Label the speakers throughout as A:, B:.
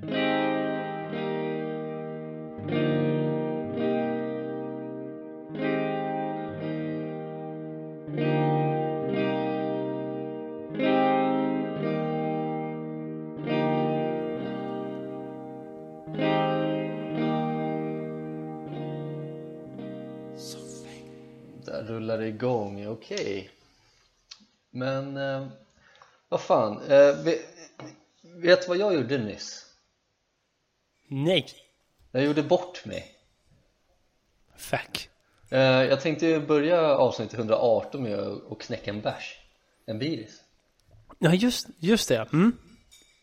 A: Där rullar det igång, okej. Men eh, vad fan, eh, vet, vet du vad jag gjorde nyss?
B: Nej.
A: Jag gjorde bort mig
B: Fuck.
A: eh, Jag tänkte börja avsnitt 118 med att knäcka en bärs En biris
B: Ja, just, just det. Mm.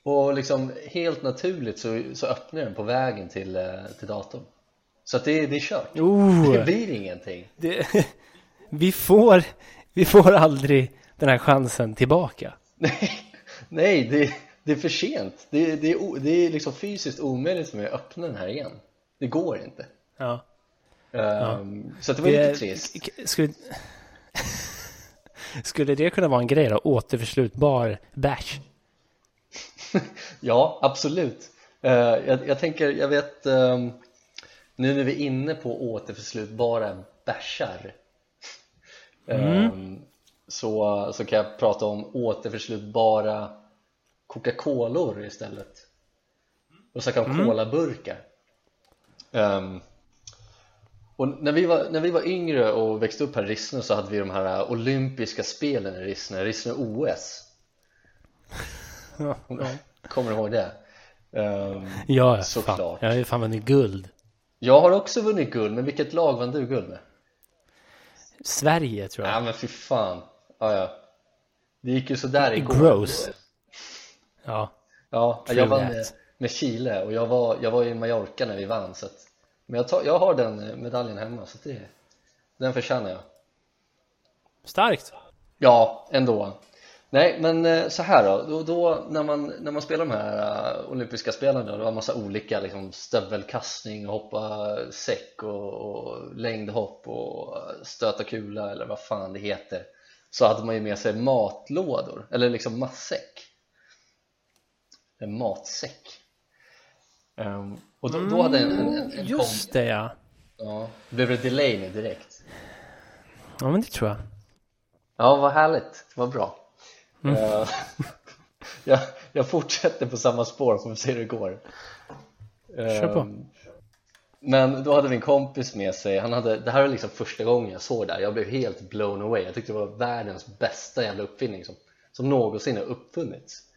A: Och liksom helt naturligt så, så öppnar den på vägen till, eh, till datorn Så att det, det är kört Det
B: Oh,
A: blir ingenting
B: det, vi, får, vi får aldrig den här chansen tillbaka.
A: Nej, nej det, det är för sent. Det, det, är, det är liksom fysiskt omöjligt för mig att öppna den här igen. Det går inte.
B: Ja.
A: Ehm, Så det var lite
B: Det,
A: trist.
B: k- skulle, skulle det kunna vara en grej då? Återförslutbar bash?
A: Ja, absolut. Eh, jag, jag tänker, jag vet ehm, Nu när vi är inne på återförslutbara bärsar ehm, så, så kan jag prata om återförslutbara Coca-Color istället och snacka om colaburkar Ehm, och när vi, var, när vi var yngre och växte upp här i Rissne så hade vi de här olympiska spelen i Rissne, Rissne OS
B: Ja, ja.
A: Kommer du ihåg det? Ehm,
B: ja fan.
A: Såklart.
B: Jag har ju fan vunnit guld.
A: Jag har också vunnit guld, men vilket lag vann du guld med?
B: Sverige tror jag.
A: Ja men fy fan ja, ja. Det gick ju sådär igår
B: Gross. Ja.
A: Ja, jag vann med, med Chile och jag var, jag var i Mallorca när vi vann så att, Men jag, tar, jag har den eh, medaljen hemma så det, den förtjänar jag.
B: Starkt.
A: Ja, ändå. Nej men eh, så här då, då, då när, man, när man spelar de här uh, olympiska spelen då, det var massa olika liksom, stövelkastning, hoppa säck och, och längdhopp och stöta kula eller vad fan det heter. Så hade man ju med sig matlådor, eller liksom matsäck en matsäck. Ehm, och då, då hade en, en, en, en
B: Just det ja.
A: ja, blev det delay nu direkt?
B: Ja men det tror jag.
A: Ja, vad härligt, vad bra. Eh, jag, jag fortsätter på samma spår, får vi se hur det går
B: Kör på.
A: Ehm, Men då hade vi en kompis med sig, han hade, det här var liksom första gången jag såg det här. Jag blev helt blown away, jag tyckte det var världens bästa jävla uppfinning som, som någonsin har uppfunnits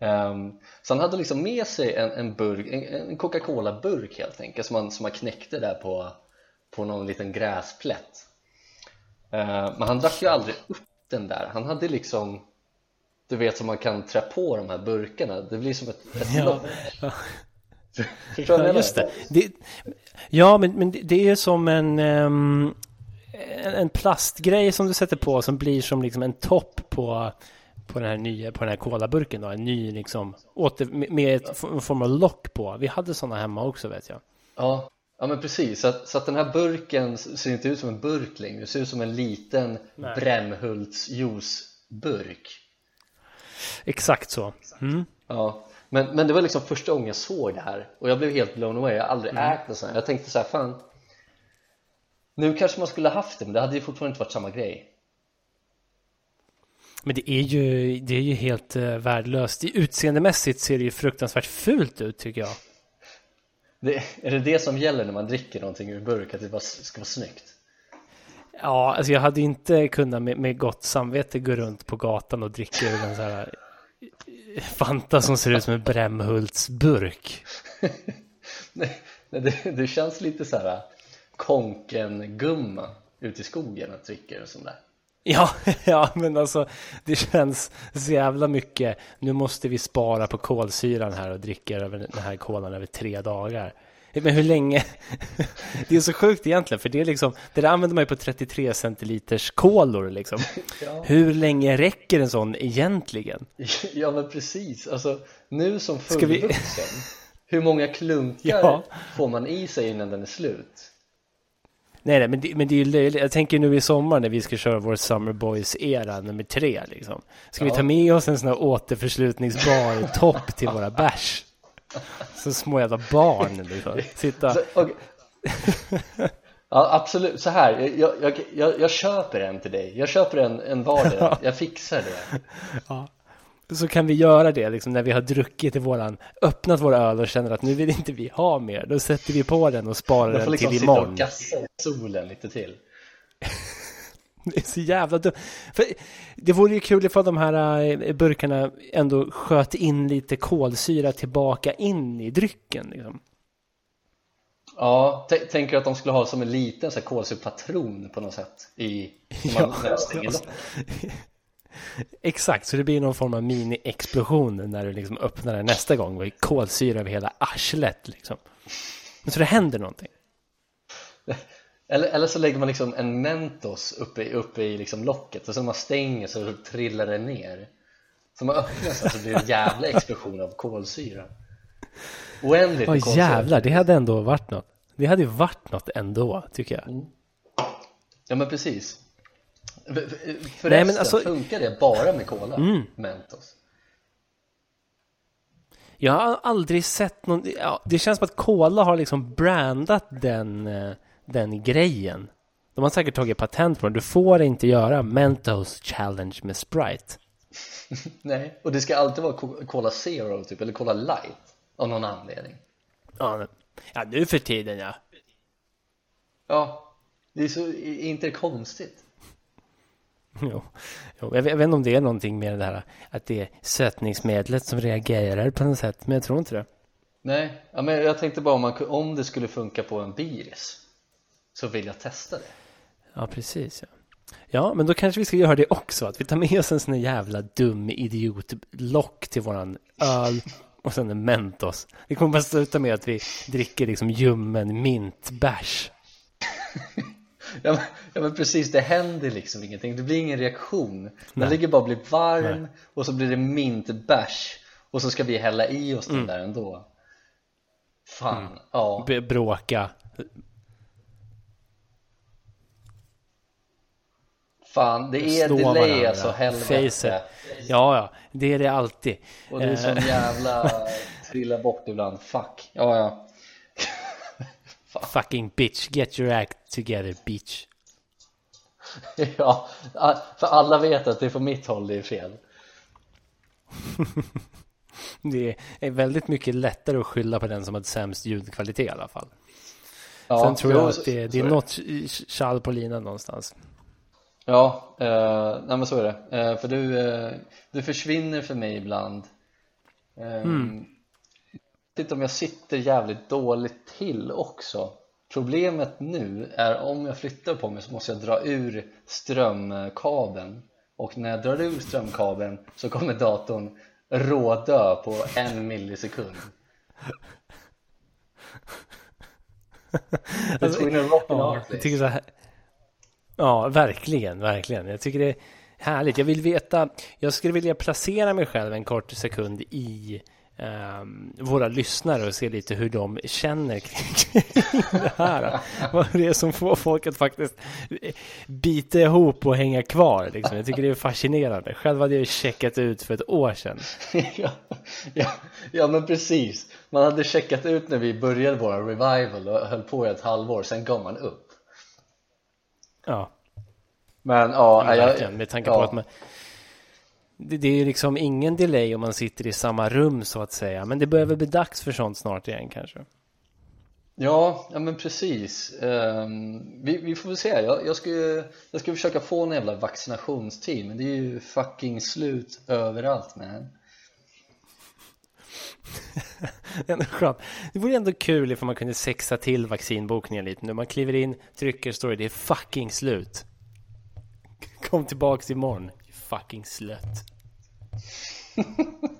A: Ehm, Så han hade liksom med sig en, en burk, en, en Coca-Cola-burk helt enkelt som han, som han knäckte där på, på någon liten gräsplätt Ehm, Men han drack ju aldrig upp den där, han hade liksom Du vet som man kan trä på de här burkarna, det blir som ett, ett
B: Ja.
A: Förstår du
B: Ja, just det. det. Ja, men, men det- är som en, ehm, en, en plastgrej som du sätter på som blir som liksom en topp på, på den här nya, på den här kolaburken då. En ny liksom, åter, med- ett, en form av lock på. Vi hade sådana hemma också vet jag.
A: Ja, ja men precis, så att, så att den här burken ser inte ut som en burk längre, det ser ut som en liten
B: Nej.
A: Brännhults juiceburk
B: Exakt så. Mm.
A: Ja, men, men det var liksom första gången jag såg det här och jag blev helt blown away, jag har aldrig ägt något sånt här. Jag tänkte så här, fan Nu kanske man skulle ha haft det, men det hade ju fortfarande inte varit samma grej
B: Men det är ju, det är ju helt uh, värdelöst. Utseendemässigt ser det ju fruktansvärt fult ut tycker jag.
A: det, Är det det som gäller när man dricker någonting ur burk, att det bara ska vara snyggt?
B: Ja, alltså jag hade inte kunnat med, med gott samvete gå runt på gatan och dricka ur en sån här eh, Fanta som ser ut som en Brämhultsburk.
A: Nej, det, det känns lite så här konken-gumma ute i skogen att dricka en sån där
B: Ja, ja, men alltså det känns så jävla mycket. Nu måste vi spara på kolsyran här och dricka över den här kolan över tre dagar. Men hur länge? Det är så sjukt egentligen, för det är liksom, det där använder man ju på 33 centiliters kolor liksom.
A: Ja.
B: Hur länge räcker en sån egentligen?
A: Ja men precis, alltså nu som
B: Ska vi-
A: fullvuxen Hur många klunkar
B: Ja.
A: får man i sig innan den är slut?
B: Nej, nej, men det, men det är ju löjligt. Jag tänker nu i sommar när vi ska köra vår Summer Boys-era nummer tre liksom. Ska vi
A: Ja.
B: ta med oss en sån här återförslutningsbar topp till våra bärs? Så små jävla barn liksom. Sitta...
A: Så, och, ja, absolut, så här, jag, jag, jag, jag köper en till dig, jag köper en, en vardera, jag fixar det.
B: Ja. Så kan vi göra det liksom när vi har druckit i våran, öppnat vår öl och känner att nu vill inte vi ha mer. Då sätter vi på den och sparar
A: Man får
B: den
A: liksom
B: till
A: sitta
B: imorgon.
A: och gassa i solen lite till.
B: Det är så jävla dumt. För det vore ju kul ifall de här eh, burkarna ändå sköt in lite kolsyra tillbaka in i drycken. Liksom.
A: Ja, tänker att de skulle ha som en liten kolsyrpatron på något sätt i, man, man stänger locket.
B: Exakt, så det blir någon form av mini-explosion när du liksom öppnar den nästa gång och kolsyra över hela arslet liksom. Så det händer någonting.
A: Eller, eller så lägger man liksom en Mentos uppe, i- uppe i liksom locket och så när man stänger så trillar det ner så man öppnar så, så blir det en jävla explosion av kolsyra Oändligt
B: Åh
A: kolsyra
B: jävlar, det hade ändå varit något. Det hade ju varit något ändå, tycker jag.
A: Ja men precis Förresten,
B: Nej, men alltså-
A: funkar det bara med cola? Mentos?
B: Jag har aldrig sett någon... Ja, det känns som att Cola har liksom brandat den, eh, den grejen. De har säkert tagit patent på den. Du får inte göra Mentos Challenge med Sprite.
A: Nej, och det ska alltid vara Co- Cola Zero typ, eller Cola Light av någon anledning
B: Ja, ja nu för tiden ja.
A: Ja, det är så, är inte det konstigt?
B: Jo. Jo, jag, vet, jag vet inte om det är någonting med det här att det är sötningsmedlet som reagerar på något sätt, men jag tror inte det.
A: Nej, ja, men jag tänkte bara om, man, om det skulle funka på en biris så vill jag testa det
B: Ja, precis. Ja. ja, men då kanske vi ska göra det också. Att vi tar med oss en sån här jävla dum idiotlock till våran öl och sen en Mentos. Det kommer bara sluta med att vi dricker liksom ljummen mintbärs.
A: Ja men, ja men precis, det händer liksom ingenting, det blir ingen reaktion. Den ligger bara och blir varm och så blir det mintbärs och så ska vi hälla i oss den där ändå. Fan, ja.
B: B- bråka.
A: Fan, det är
B: Slå
A: delay
B: varandra.
A: alltså, helvete.
B: Facet. Ja, ja, det är det alltid.
A: Och det är sån
B: Eh,
A: jävla trilla bort ibland, fuck. Ja ja
B: fucking bitch, get your act together bitch.
A: Ja, för alla vet att det är från mitt håll det är fel
B: Det är väldigt mycket lättare att skylla på den som har sämst ljudkvalitet i alla fall.
A: ja,
B: Sen tror jag att det, det är något tjall på linan någonstans.
A: Ja, eh, nej men så är det. Eh, för du, eh, du försvinner för mig ibland. Eh,
B: Mm.
A: Inte om jag sitter jävligt dåligt till också. Problemet nu är om jag flyttar på mig så måste jag dra ur strömkabeln. Och när jag drar ur strömkabeln så kommer datorn rådö på en millisekund. Between a rock and
B: Ja, jag tycker så här. Ja, verkligen, verkligen. Jag tycker det är härligt. Jag vill veta, jag skulle vilja placera mig själv en kort sekund i våra lyssnare och se lite hur de känner kring det här. Vad det är som får folk att faktiskt bita ihop och hänga kvar. Liksom. Jag tycker det är fascinerande. Själv hade jag checkat ut för ett år sedan.
A: ja, ja, ja men precis Man hade checkat ut när vi började våra revival och höll på i ett halvår, sen gav man upp
B: Ja,
A: Men ja,
B: men
A: jag.
B: Med tanke
A: ja,
B: på att man... Det, det är ju liksom ingen delay om man sitter i samma rum så att säga. Men det börjar väl bli dags för sånt snart igen kanske.
A: ja, ja men precis Ehm, vi, vi får väl se, jag, jag, ska, jag ska försöka få en jävla vaccinationstid Men det är ju fucking slut överallt man
B: ändå skönt. Det vore ändå kul ifall man kunde sexa till vaccinbokningen lite nu. Man kliver in, trycker, står det, det är fucking slut. Kom tillbaks imorgon. Fucking slut.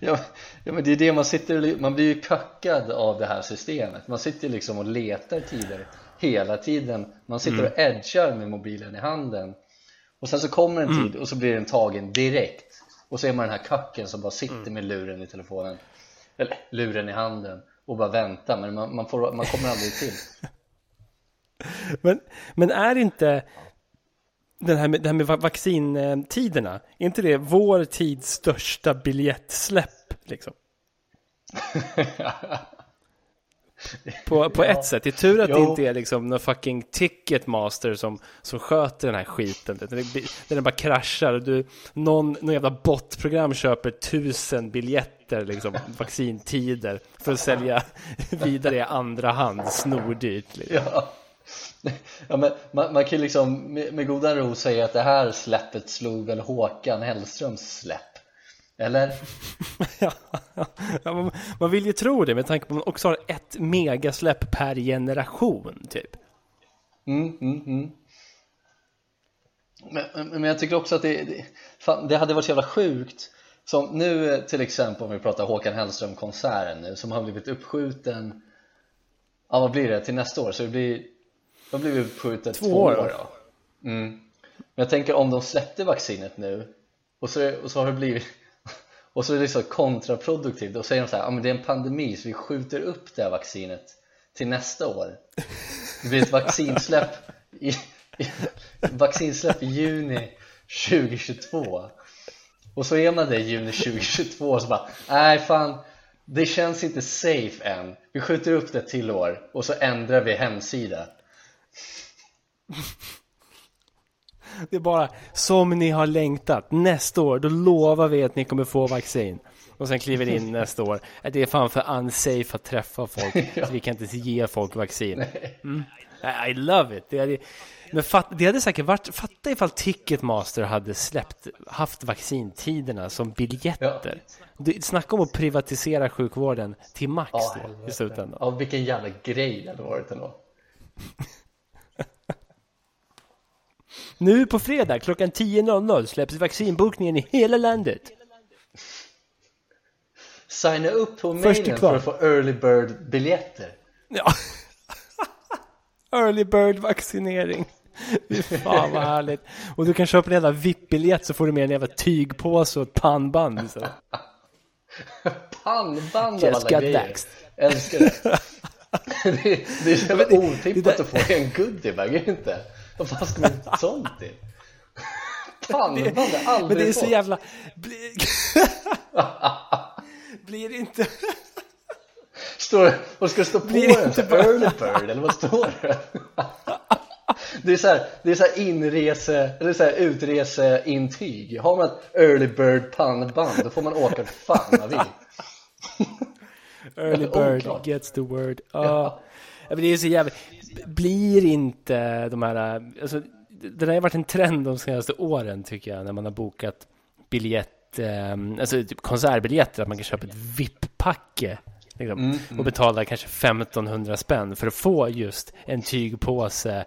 A: Ja, ja men det är det man sitter man blir ju kackad av det här systemet. Man sitter liksom och letar tider hela tiden. Man sitter och edgar med mobilen i handen. Och sen så kommer en tid och så blir den tagen direkt. Och så är man den här kacken som bara sitter med luren i telefonen. Eller luren i handen och bara väntar. Men man, man, får, man kommer aldrig till.
B: Men, men är inte den här med, det här med va- vaccintiderna, är inte det vår tids största biljettsläpp? Liksom? På, på
A: Ja.
B: ett sätt. Det är tur att det
A: Jo.
B: inte är liksom någon fucking ticketmaster som, som sköter den här skiten. När det den bara kraschar du, någon, någon jävla botprogram köper tusen biljetter, liksom, vaccintider, för att sälja vidare i andra hand, snordyrt. Liksom.
A: Ja, ja men man, man kan ju liksom med, med goda ro säga att det här släppet slog väl Håkan Hellströms släpp Eller?
B: Ja, man, man vill ju tro det med tanke på att man också har ett megasläpp per generation, typ.
A: Mm, mm, mm. Men, men, jag tycker också att det, det, fan, det hade varit så jävla sjukt som nu till exempel om vi pratar Håkan Hellström-konserten nu som har blivit uppskjuten Ja vad blir det till nästa år? Så det blir Vad blir det uppskjutet?
B: Två år då?
A: då? Mm. Men jag tänker om de släppte vaccinet nu och så, och så har det blivit och så är det så kontraproduktivt och säger de så här, ja men det är en pandemi så vi skjuter upp det här vaccinet till nästa år det blir ett vaccinsläpp i, i, vaccinsläpp i juni 2022 och så är man det i juni 2022 och så bara nej fan det känns inte safe än vi skjuter upp det till år och så ändrar vi hemsida
B: Det är bara som ni har längtat. Nästa år, då lovar vi att ni kommer få vaccin. Och sen kliver in nästa år. Det är fan för unsafe att träffa folk. Så vi kan inte ge folk vaccin. Mm. I love it. Det hade, men fatt, det hade säkert varit, fatta ifall Ticketmaster hade släppt, haft vaccintiderna som biljetter. Det, snacka om att privatisera sjukvården till max
A: Ja,
B: då, i slutändan.
A: Ja, vilken jävla grej det hade varit ändå
B: Nu på fredag klockan 10.00 släpps vaccinbokningen i hela landet.
A: Signa upp på mailen för att få early bird biljetter
B: Ja. Early bird vaccinering. Fan vad härligt. Och du kan köpa en jävla VIP-biljett så får du med en jävla tygpåse och ett pannband. Så.
A: Pannband av alla grejer
B: vaxxed.
A: Älskar det Det, det är så jävla otippat att få en goodiebag, inte? Vad fan ska man ha sånt till? Pannband har aldrig
B: Men det är så
A: fått.
B: jävla... Blir, Blir inte...
A: Står, vad ska stå på
B: Blir
A: den?
B: inte
A: Så
B: bara-
A: Early bird, eller vad står det? Det är så här, det är så inrese, eller så här utreseintyg Har man ett early bird pannband då får man åka fan man vill
B: Early bird gets the word. Ja. Ja, men det är så jävla... Blir inte de här... Alltså, det där har varit en trend de senaste åren tycker jag. När man har bokat biljett, eh, alltså typ konsertbiljetter. Att man kan köpa ett VIP-packe. Liksom, Och betala kanske 1500 spänn för att få just en tygpåse,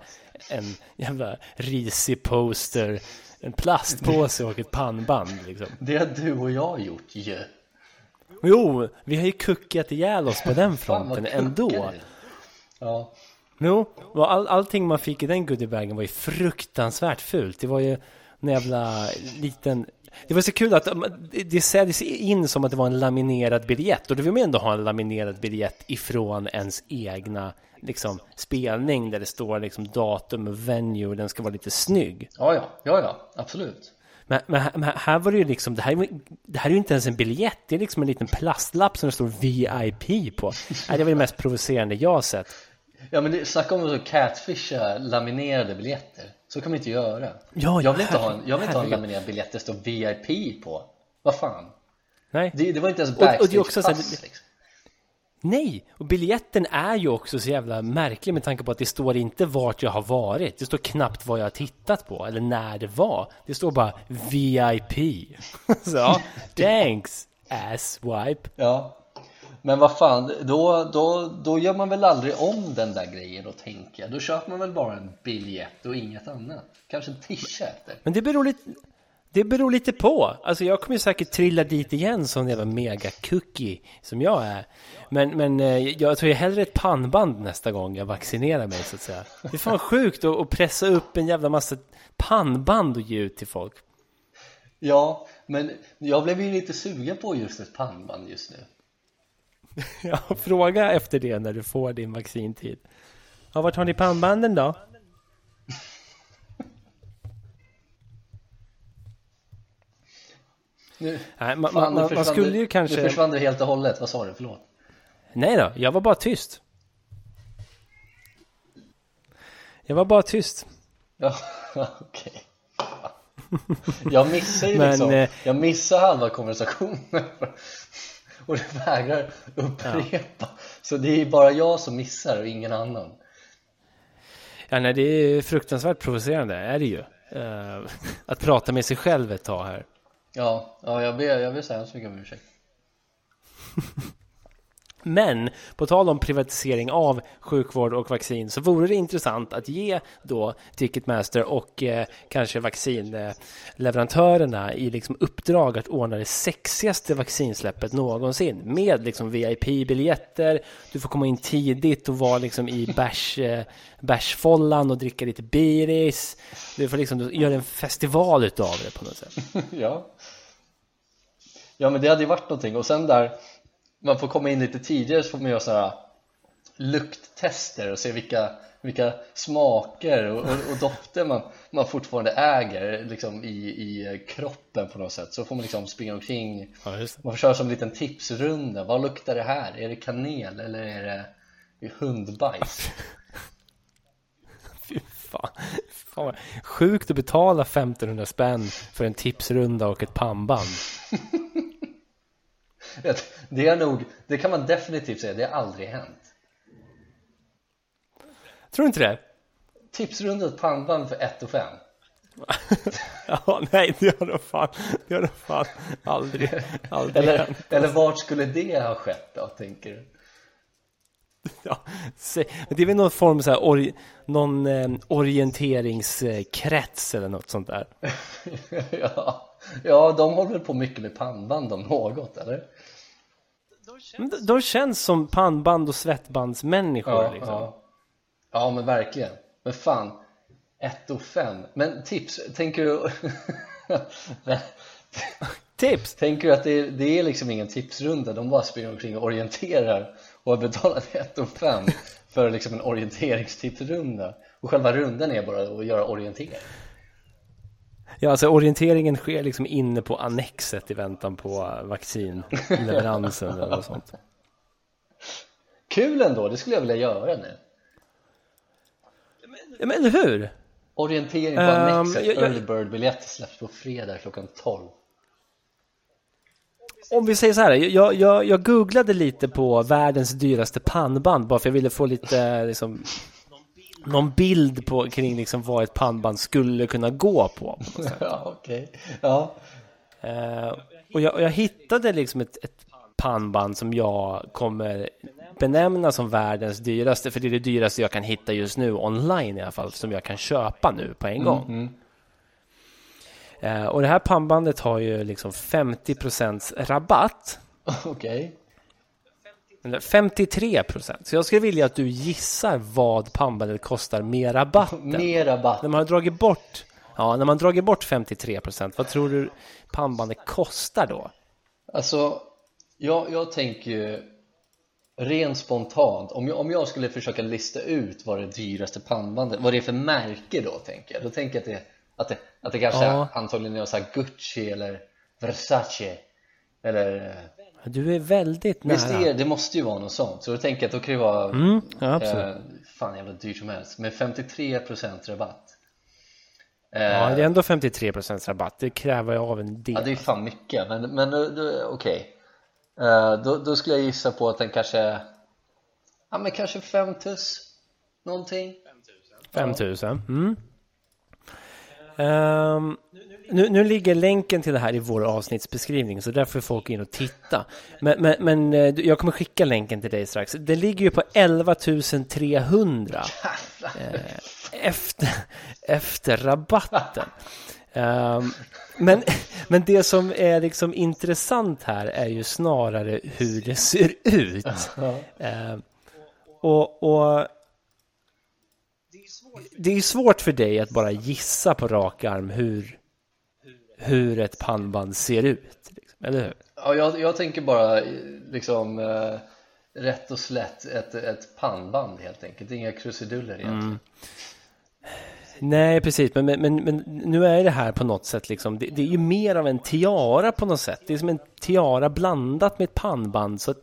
B: en jävla risig poster, en plastpåse och ett pannband. Liksom.
A: Det har du och jag gjort ju
B: Jo, vi har ju kuckat ihjäl oss på den
A: Fan,
B: fronten ändå.
A: Ja,
B: Jo, all, allting man fick i den goodiebagen var ju fruktansvärt fult. Det var ju en jävla liten... Det var så kul att det- det säljs in som att det var en laminerad biljett. Och då vill man ändå ha en laminerad biljett ifrån ens egna liksom, spelning. Där det står liksom datum och venue och den ska vara lite snygg.
A: ja, ja, ja, ja absolut
B: Men, men, här- men här var det ju liksom, det här, det här är ju inte ens en biljett. Det är liksom en liten plastlapp som det står VIP på. Nej, det var det mest provocerande jag har sett.
A: Ja men det, snacka om att catfisha laminerade biljetter Så kan man inte göra
B: Ja,
A: Jag vill inte ha en, jag vill inte ha en laminerad biljett det står VIP på Vad fan?
B: Nej.
A: Det, det var inte ens
B: Och- och det är också så här-
A: pass liksom.
B: Nej, och biljetten är ju också så jävla märklig med tanke på att det står inte vart jag har varit. Det står knappt vad jag har tittat på eller när det var. Det står bara VIP. så thanks asswipe.
A: Ja Men vad fan, då, då, då gör man väl aldrig om den där grejen då tänker Då köper man väl bara en biljett och inget annat Kanske en t-shirt
B: Men det beror lite... Det beror lite på. Alltså jag kommer säkert trilla dit igen som jävla mega-cookie som jag är. Men, men eh, jag tar ju hellre ett pannband nästa gång jag vaccinerar mig så att säga. Det är fan sjukt att, att pressa upp en jävla massa pannband och ge ut till folk.
A: Ja, men jag blev ju lite sugen på just ett pannband just nu
B: Ja, fråga efter det när du får din vaccintid. Ja, vart har ni pannbanden då?
A: Nu,
B: Nej, man,
A: fan,
B: man, man
A: försvann
B: skulle
A: du-
B: ju kanske...
A: Nu försvann du helt och hållet, vad sa du? Förlåt.
B: Nej då, jag var bara tyst. Jag var bara tyst.
A: Ja, okej. Jag missar ju
B: Men,
A: liksom,
B: eh,
A: jag missar halva konversationen och du vägrar upprepa. Så det är bara jag som missar och ingen annan.
B: Ja, nej, det är fruktansvärt provocerande, är det ju. Eh, att prata med sig själv ett tag här.
A: Ja, ja jag ber, jag ber så hemskt mycket om ursäkt.
B: Men på tal om privatisering av sjukvård och vaccin så vore det intressant att ge då Ticketmaster och eh, kanske vaccinleverantörerna i liksom uppdrag att ordna det sexigaste vaccinsläppet någonsin med liksom VIP-biljetter. Du får komma in tidigt och vara liksom i bärs, eh, bärsfållan och dricka lite biris. Du får liksom göra en festival utav det på något sätt.
A: ja. ja, men det hade ju varit någonting. Och sen där, man får komma in lite tidigare så får man göra sådana här lukttester och se vilka, vilka smaker och, och, och dofter man, man fortfarande äger liksom i, i kroppen på något sätt. Så får man liksom springa omkring
B: Ja.
A: Man får köra som en liten tipsrunda. Vad luktar det här? Är det kanel eller är det hundbajs?
B: Fy fan. sjukt att betala 1500 spänn för en tipsrunda och ett pannband.
A: Det är nog, det kan man definitivt säga, det har aldrig hänt.
B: Tror du inte det?
A: Tipsrunda ett pannband för 1 och 5.
B: Ja, nej, det har nog fan, det har nog fan aldrig, aldrig
A: Eller,
B: hänt.
A: eller vart skulle det ha skett då, tänker du?
B: Ja, det är väl någon form så här, ori, någon eh, orienteringskrets eller något sånt där.
A: ja, ja, de håller på mycket med pannband om något, eller?
B: Men de- De känns som pannband och svettbandsmänniskor
A: Ja,
B: liksom.
A: ja. ja, men verkligen. Men fan, 1 och 5. Men tips, tänker du...
B: Tips!
A: Tänker du att det är, det är liksom ingen tipsrunda, de bara springer omkring och orienterar och har betalat 1 och 5 för liksom en orienteringstipsrunda och själva rundan är bara att göra orientering
B: Ja, alltså orienteringen sker liksom inne på annexet i väntan på vaccinleveransen eller något sånt.
A: Kul ändå, det skulle jag vilja göra nu
B: Ja, men eller hur?
A: Orientering på
B: Ehm,
A: annexet,
B: jag- jag-
A: early bird biljetter släpps på fredag klockan 12
B: Om vi säger så här, jag, jag, jag googlade lite på världens dyraste pannband bara för jag ville få lite liksom någon bild på kring liksom vad ett pannband skulle kunna gå på.
A: Ja, okej Ja,
B: Eh, och, jag, och jag hittade liksom ett, ett pannband som jag kommer benämna som världens dyraste, för det är det dyraste jag kan hitta just nu online i alla fall, som jag kan köpa nu på en gång. Eh, och det här pannbandet har ju liksom 50% rabatt.
A: okej
B: Eller 53 procent. Så jag skulle vilja att du gissar vad pannbandet kostar med rabatten.
A: Mer rabatt
B: När man har dragit bort, ja, när man dragit bort 53 procent, vad tror du pannbandet kostar då?
A: Alltså, jag, jag tänker ju rent spontant, om jag, om jag skulle försöka lista ut vad det dyraste pannbandet, vad det är för märke då tänker jag, då tänker jag att det, att det, att det kanske
B: Ja.
A: är antagligen är så Gucci eller Versace eller
B: Du är väldigt
A: Visst
B: nära.
A: är det, det måste ju vara något sånt, så då tänker jag att då kan det vara
B: Mm, ja,
A: eh, fan jävla dyrt som helst, med 53% rabatt eh,
B: Ja, det är ändå 53 procents rabatt. Det kräver jag av en del.
A: Ja, det är fan mycket, men, men då- okej Eh, då, då skulle jag gissa på att den kanske Ja men kanske 5 tus Någonting
B: 5000. Mm. Ehm, nu, nu ligger länken till det här i vår avsnittsbeskrivning så där får folk in och titta. Men, men, men eh, jag kommer skicka länken till dig strax. Det ligger ju på 11 300 eh, efter, efter rabatten. Ehm, men, men det som är liksom intressant här är ju snarare hur det ser ut. Ehm, och, och det är ju svårt för dig att bara gissa på rak arm hur, hur ett pannband ser ut. Liksom, eller hur?
A: Ja, jag, jag tänker bara liksom eh, rätt och slätt ett, ett pannband helt enkelt, inga krusiduller egentligen
B: Nej, precis. Men, men, men, men, nu är det här på något sätt liksom, det, det, är ju mer av en tiara på något sätt. Det är som en tiara blandat med ett pannband. Så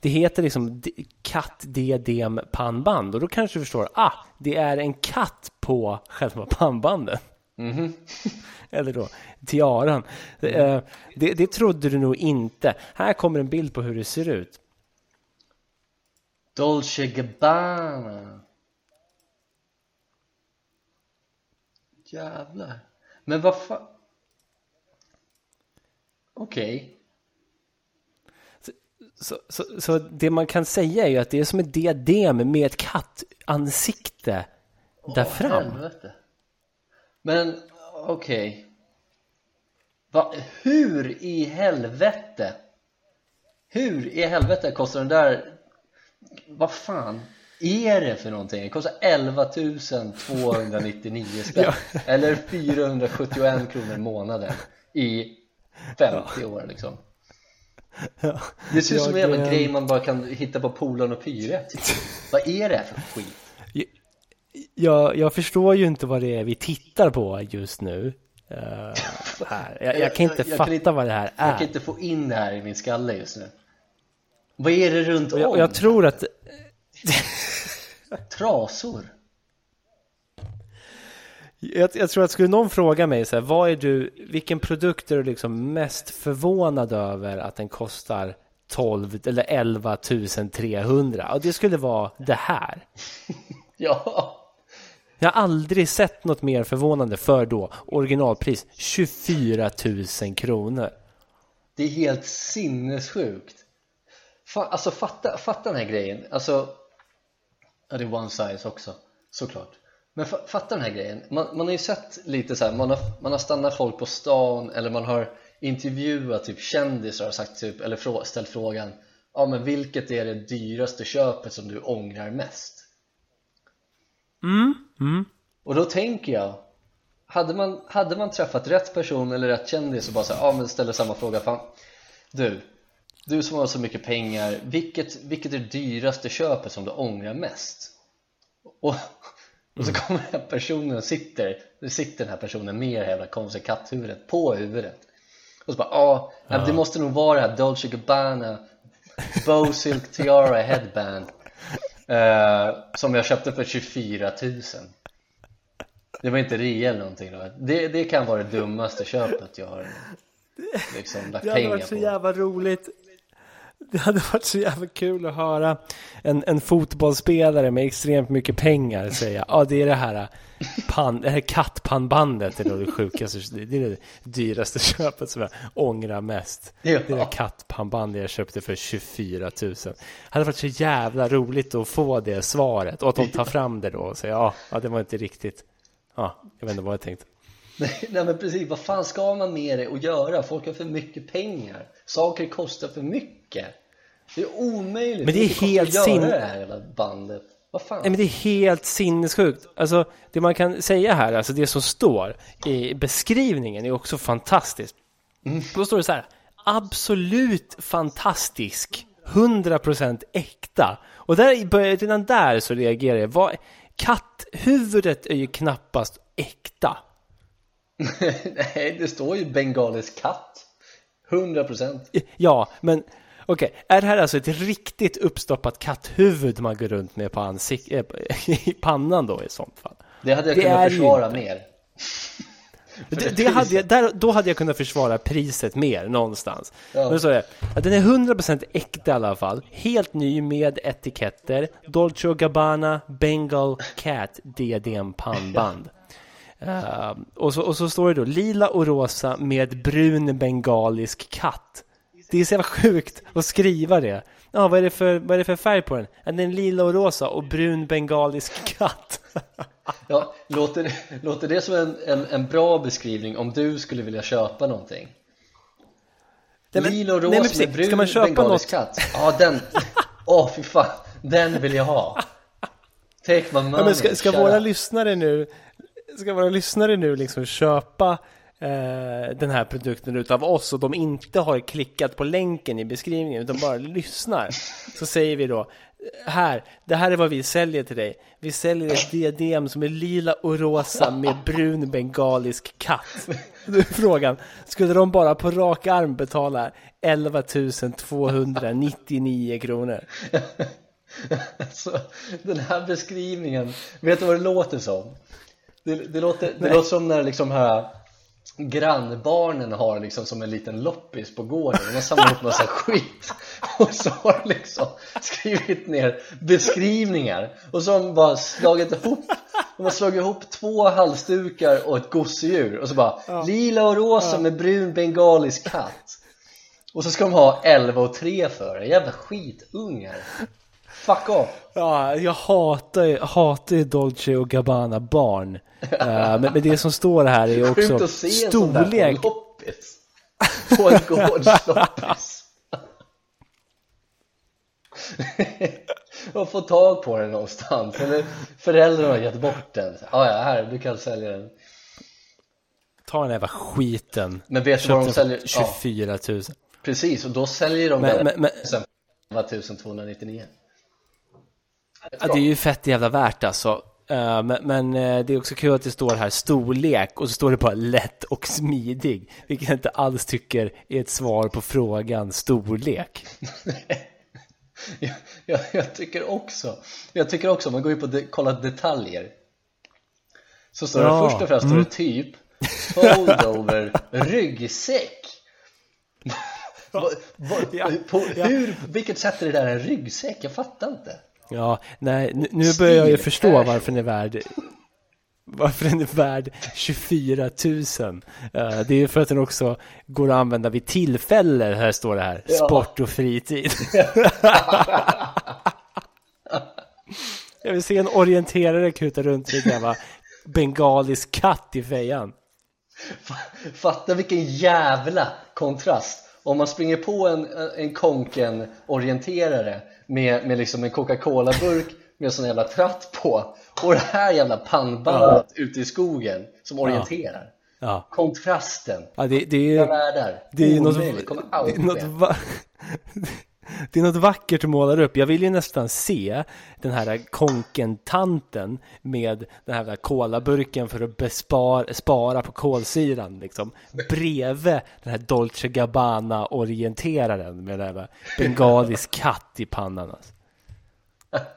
B: det heter liksom katt-diadem pannband. Och då kanske du förstår, ah, det är en katt på själva pannbandet.
A: Mm.
B: Eller då, tiaran. Mm. Det, det trodde du nog inte. Här kommer en bild på hur det ser ut.
A: Dolce Gabbana. Jävlar. Men vad fan? Okej. Okay.
B: Så, så, så, det man kan säga är ju att det är som ett diadem med ett kattansikte där Åh, fram. Helvete.
A: Men okej. Okay. Hur i helvete? Hur i helvete kostar den där? Vad fan är det för någonting? Det kostar 11 299 spänn ja. Eller 471 kronor i månaden i 50 ja. år liksom ja. Det ser ut som en jävla eh, grej man bara kan hitta på Polarn och Pyre Vad är det för skit?
B: Jag, jag förstår ju inte vad det är vi tittar på just nu uh, här. Jag, jag, kan inte jag, fatta kan vad det här är
A: Jag kan inte få in det här i min skalle just nu Vad är det runt om?
B: Jag, jag tror att
A: Trasor?
B: Jag, jag, tror att skulle någon fråga mig så här, vad är du, vilken produkt är du liksom mest förvånad över att den kostar 12 eller 11 300? Och det skulle vara det här.
A: ja.
B: Jag har aldrig sett något mer förvånande för då originalpris 24 000 kronor.
A: Det är helt sinnessjukt. Fa alltså fatta, fatta den här grejen. Alltså Ja, det är one size också, såklart Men fatta den här grejen, man, man har ju sett lite så här, man har, man har stannat folk på stan eller man har intervjuat typ kändisar och sagt typ, eller frå, ställt frågan Ja men vilket är det dyraste köpet som du ångrar mest?
B: Mm, mm.
A: Och då tänker jag hade man, hade man träffat rätt person eller rätt kändis och bara så ja men ställer samma fråga fan Du, du som har så mycket pengar, vilket, vilket är det dyraste köpet som du ångrar mest? Och, och så mm. kommer den här personen och sitter, nu sitter den här personen med det här jävla konstiga katthuvudet på huvudet. Och så bara, ah, ja, det måste nog vara det här Dolce Gabbana Bow Silk Tiara Headband uh, som jag köpte för 24 000 det var inte rea eller någonting då. Det, det kan vara det dummaste köpet jag har liksom lagt pengar på Det hade varit
B: så jävla roligt det hade varit så jävla kul att höra en, en fotbollsspelare med extremt mycket pengar säga ja det är det här, pan, det här kattpannbandet är det sjukaste, det är det dyraste köpet som jag ångrar mest. Ja. Det där kattpannbandet jag köpte för 24 000. Det hade varit så jävla roligt att få det svaret och att de tar fram det då och säger ja, det var inte riktigt, ja, jag vet inte vad jag tänkte.
A: Nej, nej men precis, vad fan ska man med det och göra? Folk har för mycket pengar Saker kostar för mycket Det är omöjligt.
B: Men det är helt sin...
A: det här hela bandet. Vad fan?
B: Nej, men det är helt sinnessjukt. Alltså det man kan säga här, alltså det som står i beskrivningen är också fantastiskt. Mm. Då står det så här Absolut fantastisk. 100% äkta. Och där, redan där så reagerar jag. Vad, Katthuvudet är ju knappast äkta.
A: Nej, det står ju bengalisk katt. 100%
B: Ja, men okej, är det här alltså ett riktigt uppstoppat katthuvud man går runt med på ansik äh, i pannan då i sånt fall?
A: Det hade jag det kunnat försvara mer
B: det, det hade jag, där, då hade jag kunnat försvara priset mer någonstans. Ja. Men så är det, ja, den är 100% äkta i alla fall. Helt ny med etiketter. Dolce Gabbana Bengal Cat diadem pannband. Uh, och, så, och så står det då lila och rosa med brun bengalisk katt. Det är så jävla sjukt att skriva det. Ja, vad är det för, vad är det för färg på den? Ja, den är lila och rosa och brun bengalisk katt.
A: ja, låter, låter det som en, en, en bra beskrivning om du skulle vilja köpa någonting? Nej, men, lila och rosa nej, med brun bengalisk något? katt. Ja, den. Åh, oh, fy fan. Den vill jag ha. Take my money.
B: Ja, men ska, ska våra lyssnare nu ska våra lyssnare nu liksom köpa den här produkten utav oss och de inte har klickat på länken i beskrivningen utan bara lyssnar. Så säger vi då här, det här är vad vi säljer till dig. Vi säljer ett diadem som är lila och rosa med brun bengalisk katt. Då är frågan, skulle de bara på rak arm betala 11 299 kronor?
A: Alltså, den här beskrivningen, vet du vad det låter som? Det, det låter, det låter som när liksom här grannbarnen har liksom som en liten loppis på gården. De har samlat ihop massa skit. Och så har de liksom skrivit ner beskrivningar. Och så har de bara slagit ihop de har slagit ihop två halsdukar och ett gosedjur. Och så bara ja. lila och rosa ja. med brun bengalisk katt. Och så ska de ha 11 och 3 för det, jävla skitungar Fuck off!
B: Ja, jag hatar, hatar Dolce och Gabbana barn. uh, men, men, det som står här är också Sjukt att se storlek. En sån där.
A: På en gårdsloppis. och få tag på den någonstans. Eller föräldrarna har gett bort den. Ah, ja, här, du kan sälja den.
B: Ta den jävla skiten.
A: Men vet du vad de säljer?
B: 24 000.
A: Precis, och då säljer de men, den men, men... 11 299.
B: Ja, det är ju fett jävla värt alltså. Uh, men, uh, det är också kul att det står här storlek och så står det bara lätt och smidig. Vilket jag inte alls tycker är ett svar på frågan storlek.
A: jag, jag, jag, tycker också, jag tycker också, om man går in på de, kolla detaljer. Så står ja. det först och främst mm. det typ Foldover ryggsäck. va, va, ja, på, hur, vilket sätt är det där en ryggsäck? Jag fattar inte.
B: Ja, nej, nu börjar jag ju förstå varför den är värd varför den är värd 24 000. Uh, det är för att den också går att använda vid tillfälle, här står det här. Ja. Sport och fritid. jag vill se en orienterare kuta runt med en bengalisk katt i fejan.
A: Fatta vilken jävla kontrast. Om man springer på en, en konken orienterare med, med liksom en Coca-Cola-burk med en sån jävla tratt på och det här jävla pannbandet ja. ute i skogen som orienterar ja. kontrasten
B: ja, det, det är,
A: världar.
B: det är något, det är något va, det är något vackert du målar upp. Jag vill ju nästan se den här konken-tanten med den här kolaburken för att bespara, spara på kolsyran liksom. Bredvid den här Dolce Gabbana-orienteraren med den här bengalisk katt i pannan. Alltså.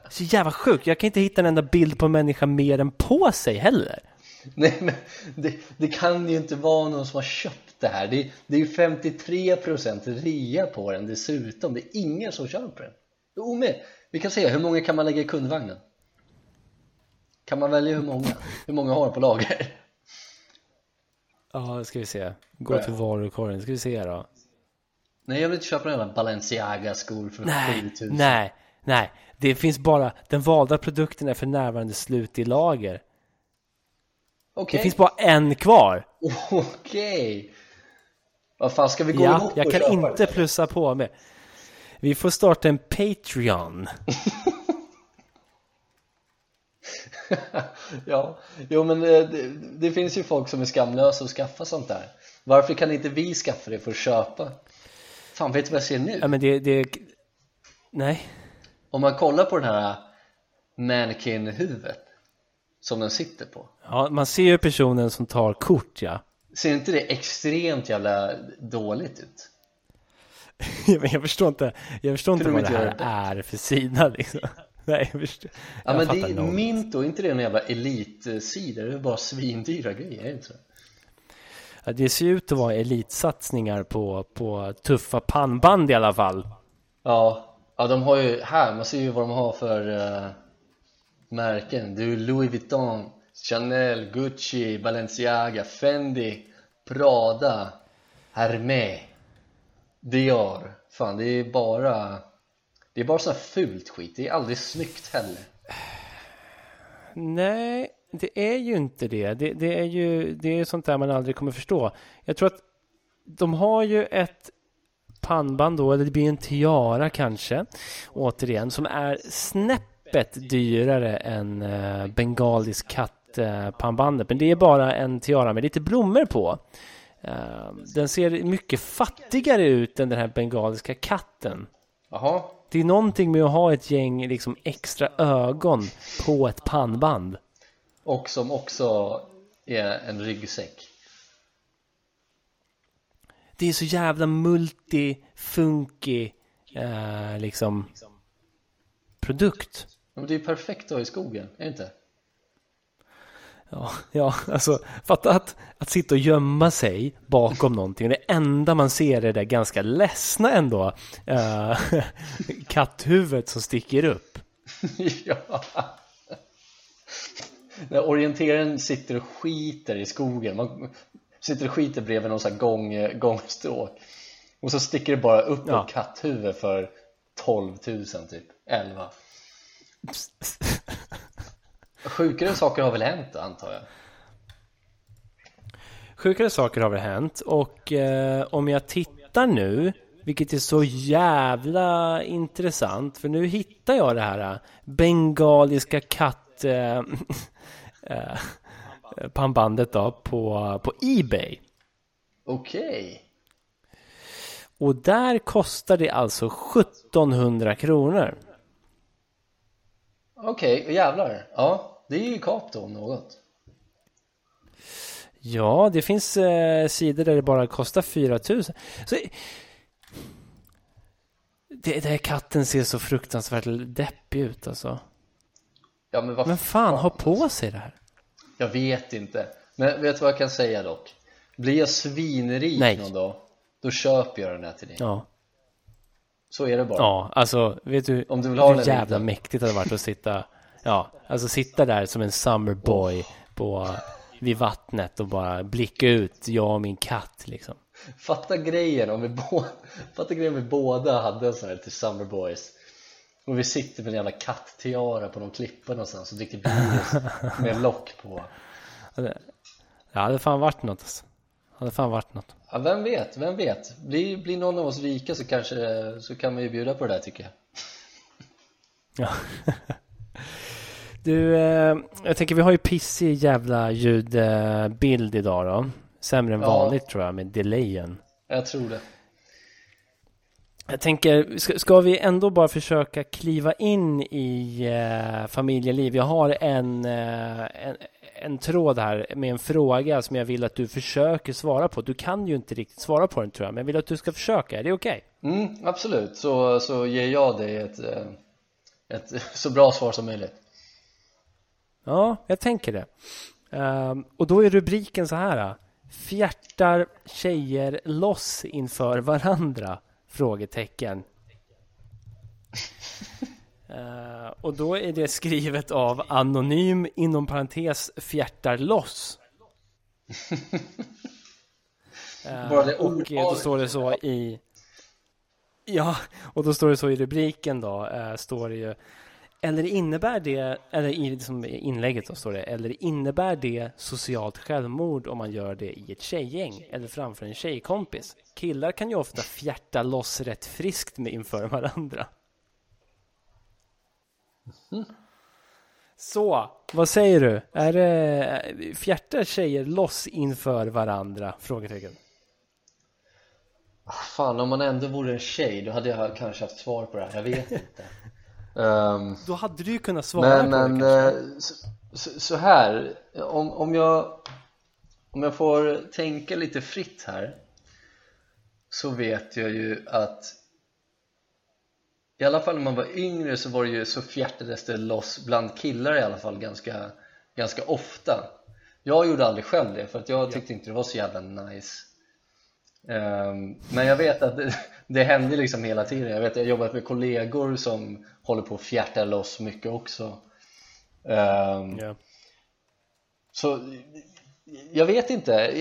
B: Så jävla sjukt. Jag kan inte hitta en enda bild på en människa mer än på sig heller.
A: Nej men det, det kan ju inte vara någon som har köpt det här det, det är ju 53% rea på den dessutom det är ingen som köper den jo, men, vi kan se, hur många kan man lägga i kundvagnen? kan man välja hur många? hur många har på lager?
B: Ja, ska vi se gå till varukorgen, ska vi se då
A: nej jag vill inte köpa den här Balenciaga skor för
B: nej, 7000 nej, nej det finns bara, den valda produkten är för närvarande slut i lager Okay. Det finns bara en kvar.
A: Okej. Okay. Vad fan, ska vi gå
B: ja,
A: ihop
B: jag kan inte det? plussa på med. Vi får starta en Patreon.
A: ja, jo men det, det, det, finns ju folk som är skamlösa och skaffar sånt där. Varför kan inte vi skaffa det för att köpa? Fan, vet du vad jag ser nu?
B: Ja, men det, det... Nej.
A: Om man kollar på den här mannequin-huvudet som den sitter på.
B: Ja, man ser ju personen som tar kort, ja.
A: Ser inte det extremt jävla dåligt ut?
B: jag förstår inte, jag förstår inte vad det här är för sida liksom. Nej, jag förstår.
A: Ja, men det är Minto, inte det någon jävla elitsida? Det är bara svindyra grejer, är det inte så?
B: Ja, det ser ut att vara elitsatsningar på, på tuffa pannband i alla fall.
A: Ja, ja, de har ju här, man ser ju vad de har för uh, märken. Det är Louis Vuitton, Chanel, Gucci, Balenciaga, Fendi, Prada, Hermé, Dior. Fan, det är bara det är bara så fult skit. Det är aldrig snyggt heller.
B: Nej, det är ju inte det. Det, det är ju det är sånt där man aldrig kommer förstå. Jag tror att de har ju ett pannband då, eller det blir en tiara kanske, återigen, som är snäppet dyrare än uh, bengalisk katt kattpannbandet. Men det är bara en tiara med lite blommor på. Eh, den ser mycket fattigare ut än den här bengaliska katten.
A: Jaha,
B: Det är någonting med att ha ett gäng liksom extra ögon på ett pannband.
A: och som också är en ryggsäck
B: Det är så jävla multi-funky eh, liksom produkt.
A: Men det är ju perfekt att ha i skogen, är det inte?
B: Ja, ja, alltså fatta att, att sitta och gömma sig bakom någonting. Det enda man ser är det ganska ledsna ändå eh, katthuvudet som sticker upp.
A: ja När orienteraren sitter och skiter i skogen man sitter och skiter bredvid någon sån här gång, gångstråk och så sticker det bara upp
B: Ja.
A: ett katthuvud för 12 000 typ, 11 Sjukare saker har väl hänt antar jag?
B: Sjukare saker har väl hänt och eh, om jag tittar nu, vilket är så jävla intressant, för nu hittar jag det här eh, bengaliska katt eh, eh, pannbandet då på, på Ebay.
A: Okej,
B: Och där kostar det alltså 1700 kronor.
A: Okej, jävlar Ja, det är ju kap då om något
B: Ja, det finns eh, sidor där det bara kostar 4000. Så, det, det här katten ser så fruktansvärt deppig ut alltså.
A: Ja men vad
B: Men fan, ha på sig det här.
A: Jag vet inte Men vet du vad jag kan säga dock? Blir jag svinrik
B: Nej.
A: någon dag Då köper jag den här till dig
B: Ja,
A: Så är det bara
B: ja alltså vet du,
A: Om du vill ha
B: hur jävla
A: inte.
B: mäktigt det hade varit att sitta, ja, alltså sitta där som en summerboy på, vid vattnet och bara blicka ut, jag och min katt liksom.
A: Fatta grejen om vi, båda, fatta grejen om vi båda hade en sån här till Summer Boys och vi sitter med en jävla katttiara på någon klippa någonstans och dricker Baileys med lock på
B: Det hade fan varit något alltså. Hade fan varit något.
A: ja, Vem vet, vem vet? Blir, blir någon av oss rika så kanske så kan man ju bjuda på det där tycker jag
B: Ja. Du, eh, jag tänker vi har ju pissig jävla ljudbild idag då. Sämre än
A: Ja.
B: vanligt tror jag med delayen.
A: Jag tror det
B: Jag tänker, ska, ska vi ändå bara försöka kliva in i eh, familjeliv? Jag har en, eh, en, en tråd här med en fråga som jag vill att du försöker svara på. Du kan ju inte riktigt svara på den tror jag, men jag vill att du ska försöka. Är det okej?
A: mm, Absolut, så, så ger jag dig ett, eh, ett så bra svar som möjligt
B: Ja, jag tänker det. Ehm, och då är rubriken så här. Fjärtar tjejer loss inför varandra? Frågetecken. Eh, och då är det skrivet av anonym inom parentes fjärtar loss.
A: Det
B: och då står det så i Ja, och då står det så i rubriken då, eh, står det ju eller innebär det, eller i liksom inlägget då står det, eller innebär det socialt självmord om man gör det i ett tjejgäng eller framför en tjejkompis? Killar kan ju ofta fjärta loss rätt friskt med inför varandra. Så, vad säger du? Är det, fjärtar tjejer loss inför varandra? Frågetecken.
A: Fan, om man ändå vore en tjej då hade jag kanske haft svar på det här, jag vet inte Ehm,
B: Då hade du ju kunnat svara
A: Men,
B: på
A: men
B: det kanske.
A: eh, så, så- så här om, om jag Om jag får tänka lite fritt här Så vet jag ju att I alla fall när man var yngre så var det ju så fjärtades det loss bland killar i alla fall ganska, ganska ofta. Jag gjorde aldrig själv det för att jag tyckte inte det var så jävla nice. Ehm, Men jag vet att det, det hände liksom hela tiden. Jag vet jag har jobbat med kollegor som håller på att fjärta loss mycket också. Ehm,
B: Ja.
A: Så jag vet inte.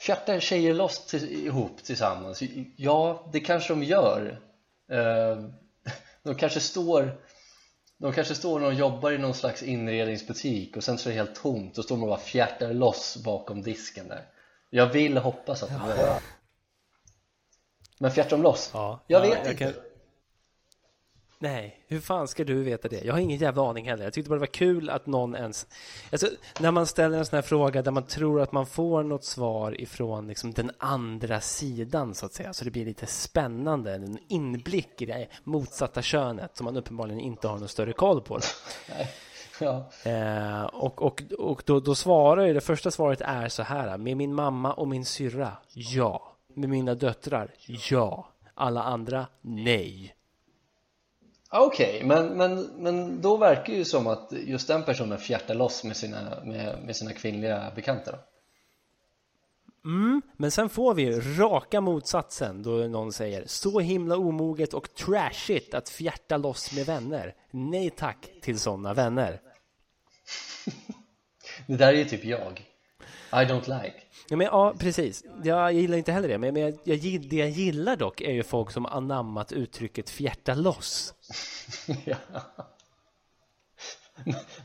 A: Fjärtar tjejer loss till, ihop tillsammans? Ja, det kanske de gör De kanske står de kanske står och jobbar i någon slags inredningsbutik och sen så är det helt tomt och står de och bara fjärtar loss bakom disken där. Jag vill hoppas att de gör det. Men fjärtar de loss?
B: Ja,
A: Jag
B: ja,
A: vet
B: jag
A: inte.
B: kan- Nej, hur fan ska du veta det? Jag har ingen jävla aning heller. Jag tyckte bara det var kul att någon ens... Alltså, när man ställer en sån här fråga där man tror att man får något svar ifrån liksom, den andra sidan så att säga. Så det blir lite spännande. En inblick i det motsatta könet som man uppenbarligen inte har någon större koll på.
A: Ja.
B: Eh, och och, och då, då svarar ju, det första svaret är så här. Med min mamma och min syrra, ja. Med mina döttrar, ja. Alla andra, nej.
A: Okej, men, men, men då verkar ju som att just den personen fjärtar loss med sina, med, med sina kvinnliga bekanta då.
B: Mm, men sen får vi raka motsatsen då någon säger så himla omoget och trashigt att fjärta loss med vänner. Nej tack till sådana vänner.
A: Det där är ju typ jag I don't like
B: Ja, men, ja precis. Jag gillar inte heller det. Men, men jag, jag, det jag gillar dock är ju folk som anammat uttrycket fjärta loss.
A: ja.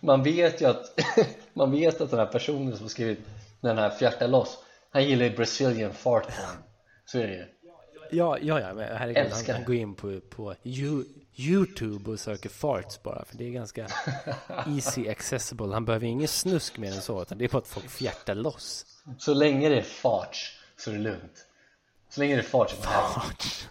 A: Man vet ju att Man vet att den här personen som skrivit den här fjärta loss Han gillar ju Brazilian fart porn Så är det ju
B: Ja, ja, ja men herregud. Han, han går in på, på You- Youtube och söker farts bara. För det är ganska easy accessible. Han behöver ingen snusk mer än så. Utan det är bara att folk fjärtar loss.
A: Så länge det är farts så är det lugnt Så länge det är farts så är det härligt.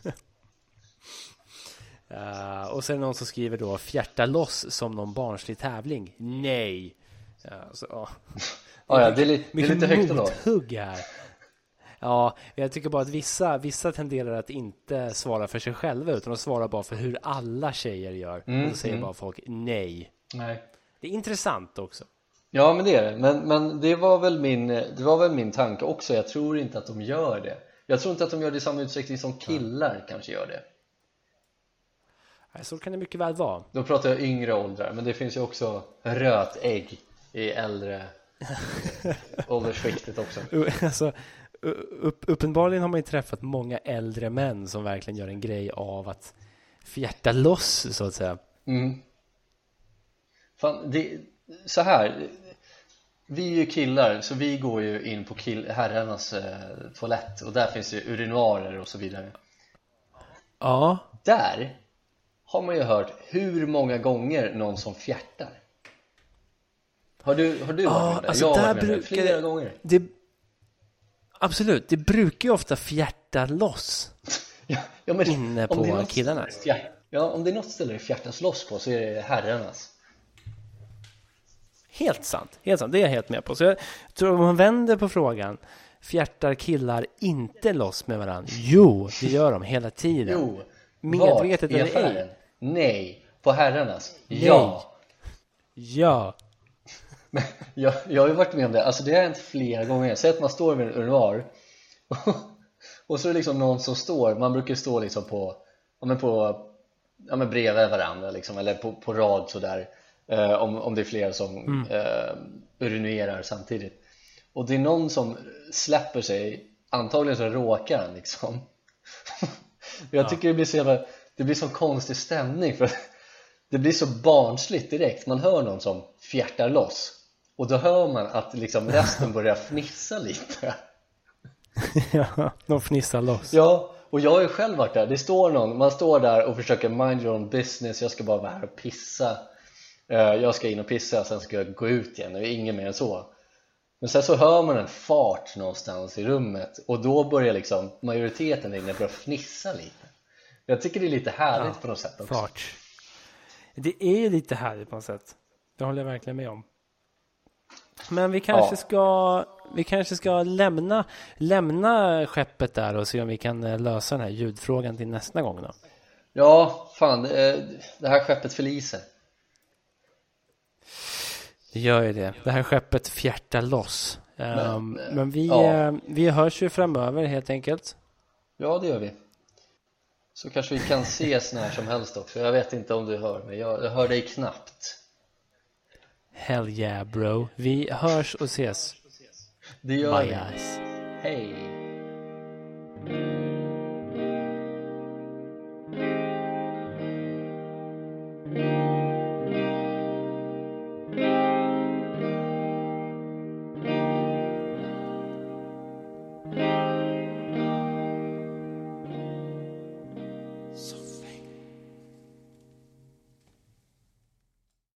B: Uh, och sen någon som skriver då fjärta loss som någon barnslig tävling. Nej. Ja, så, ja.
A: Ja, ja, det är, li- det är lite högt ändå
B: här. Ja, jag tycker bara att vissa, vissa tenderar att inte svara för sig själva utan att svara bara för hur alla tjejer gör. och då säger bara folk nej.
A: Nej
B: Det är intressant också.
A: Ja men det är det, men, men det, var väl min, det var väl min tanke också Jag tror inte att de gör det Jag tror inte att de gör det i samma utsträckning som killar kanske gör det
B: Nej, Så kan det mycket väl vara.
A: Då pratar jag yngre åldrar, men det finns ju också rötägg i äldre åldersskiktet också
B: Alltså, upp, uppenbarligen har man ju träffat många äldre män som verkligen gör en grej av att fjärta loss så att säga.
A: mm. Fan, det, så här Vi är ju killar, så vi går ju in på kill, herrarnas eh, toalett och där finns ju urinoarer och så vidare
B: Ja,
A: Där har man ju hört hur många gånger någon som fjärtar Har du, har du varit
B: Ja,
A: med där?
B: alltså
A: jag har
B: där
A: varit med
B: brukar
A: flera gånger
B: det... Absolut, det brukar ju ofta fjärta loss.
A: ja, ja, men,
B: Inne på
A: något
B: killarna.
A: ställe fjär- Ja, om det är något ställe det fjärtas loss på så är det herrarnas
B: Helt sant, helt sant, det är jag helt med på. Så jag tror om man vänder på frågan, fjärtar killar inte loss med varandra? Jo, det gör de hela tiden.
A: Jo,
B: Medvetet eller ej?
A: Nej, på herrarnas? Ja.
B: Ja,
A: jag, jag har ju varit med om det, alltså det har hänt flera gånger. Säg att man står vid en urinoar och så är det liksom någon som står, man brukar stå liksom på, ja men på, ja men bredvid varandra liksom, eller på, på rad sådär eh, om, om det är flera som eh, urinerar samtidigt. Och det är någon som släpper sig, antagligen så råkar han liksom. Jag tycker det blir så jävla, det blir så konstig stämning för det blir så barnsligt direkt, man hör någon som fjärtar loss. Och då hör man att liksom resten börjar fnissa lite.
B: Ja, de fnissar loss.
A: Ja, och jag har ju själv varit där, det står någon, man står där och försöker mind your own business, jag ska bara vara här och pissa Jag ska in och pissa, sen ska jag gå ut igen, det är inget mer än så Men sen så hör man en fart någonstans i rummet och då börjar liksom majoriteten där inne börja fnissa lite Jag tycker det är lite härligt
B: Ja,
A: på något sätt också
B: Fart. Det är lite härligt på något sätt. Det håller jag verkligen med om. Men vi kanske
A: Ja.
B: ska Vi kanske ska lämna Lämna skeppet där och se om vi kan eh, lösa den här ljudfrågan till nästa gång då.
A: Ja, fan, eh, det här skeppet förliser
B: Det gör ju det. Det här skeppet fjärtar loss. Ehm,
A: Men,
B: men vi,
A: ja.
B: eh, vi hörs ju framöver helt enkelt.
A: Ja, det gör vi Så kanske vi kan ses när som helst också Jag vet inte om du hör mig, jag, jag hör dig knappt
B: Hell yeah bro. Vi hörs och ses.
A: Det gör
B: Bye
A: vi
B: guys.
A: Hej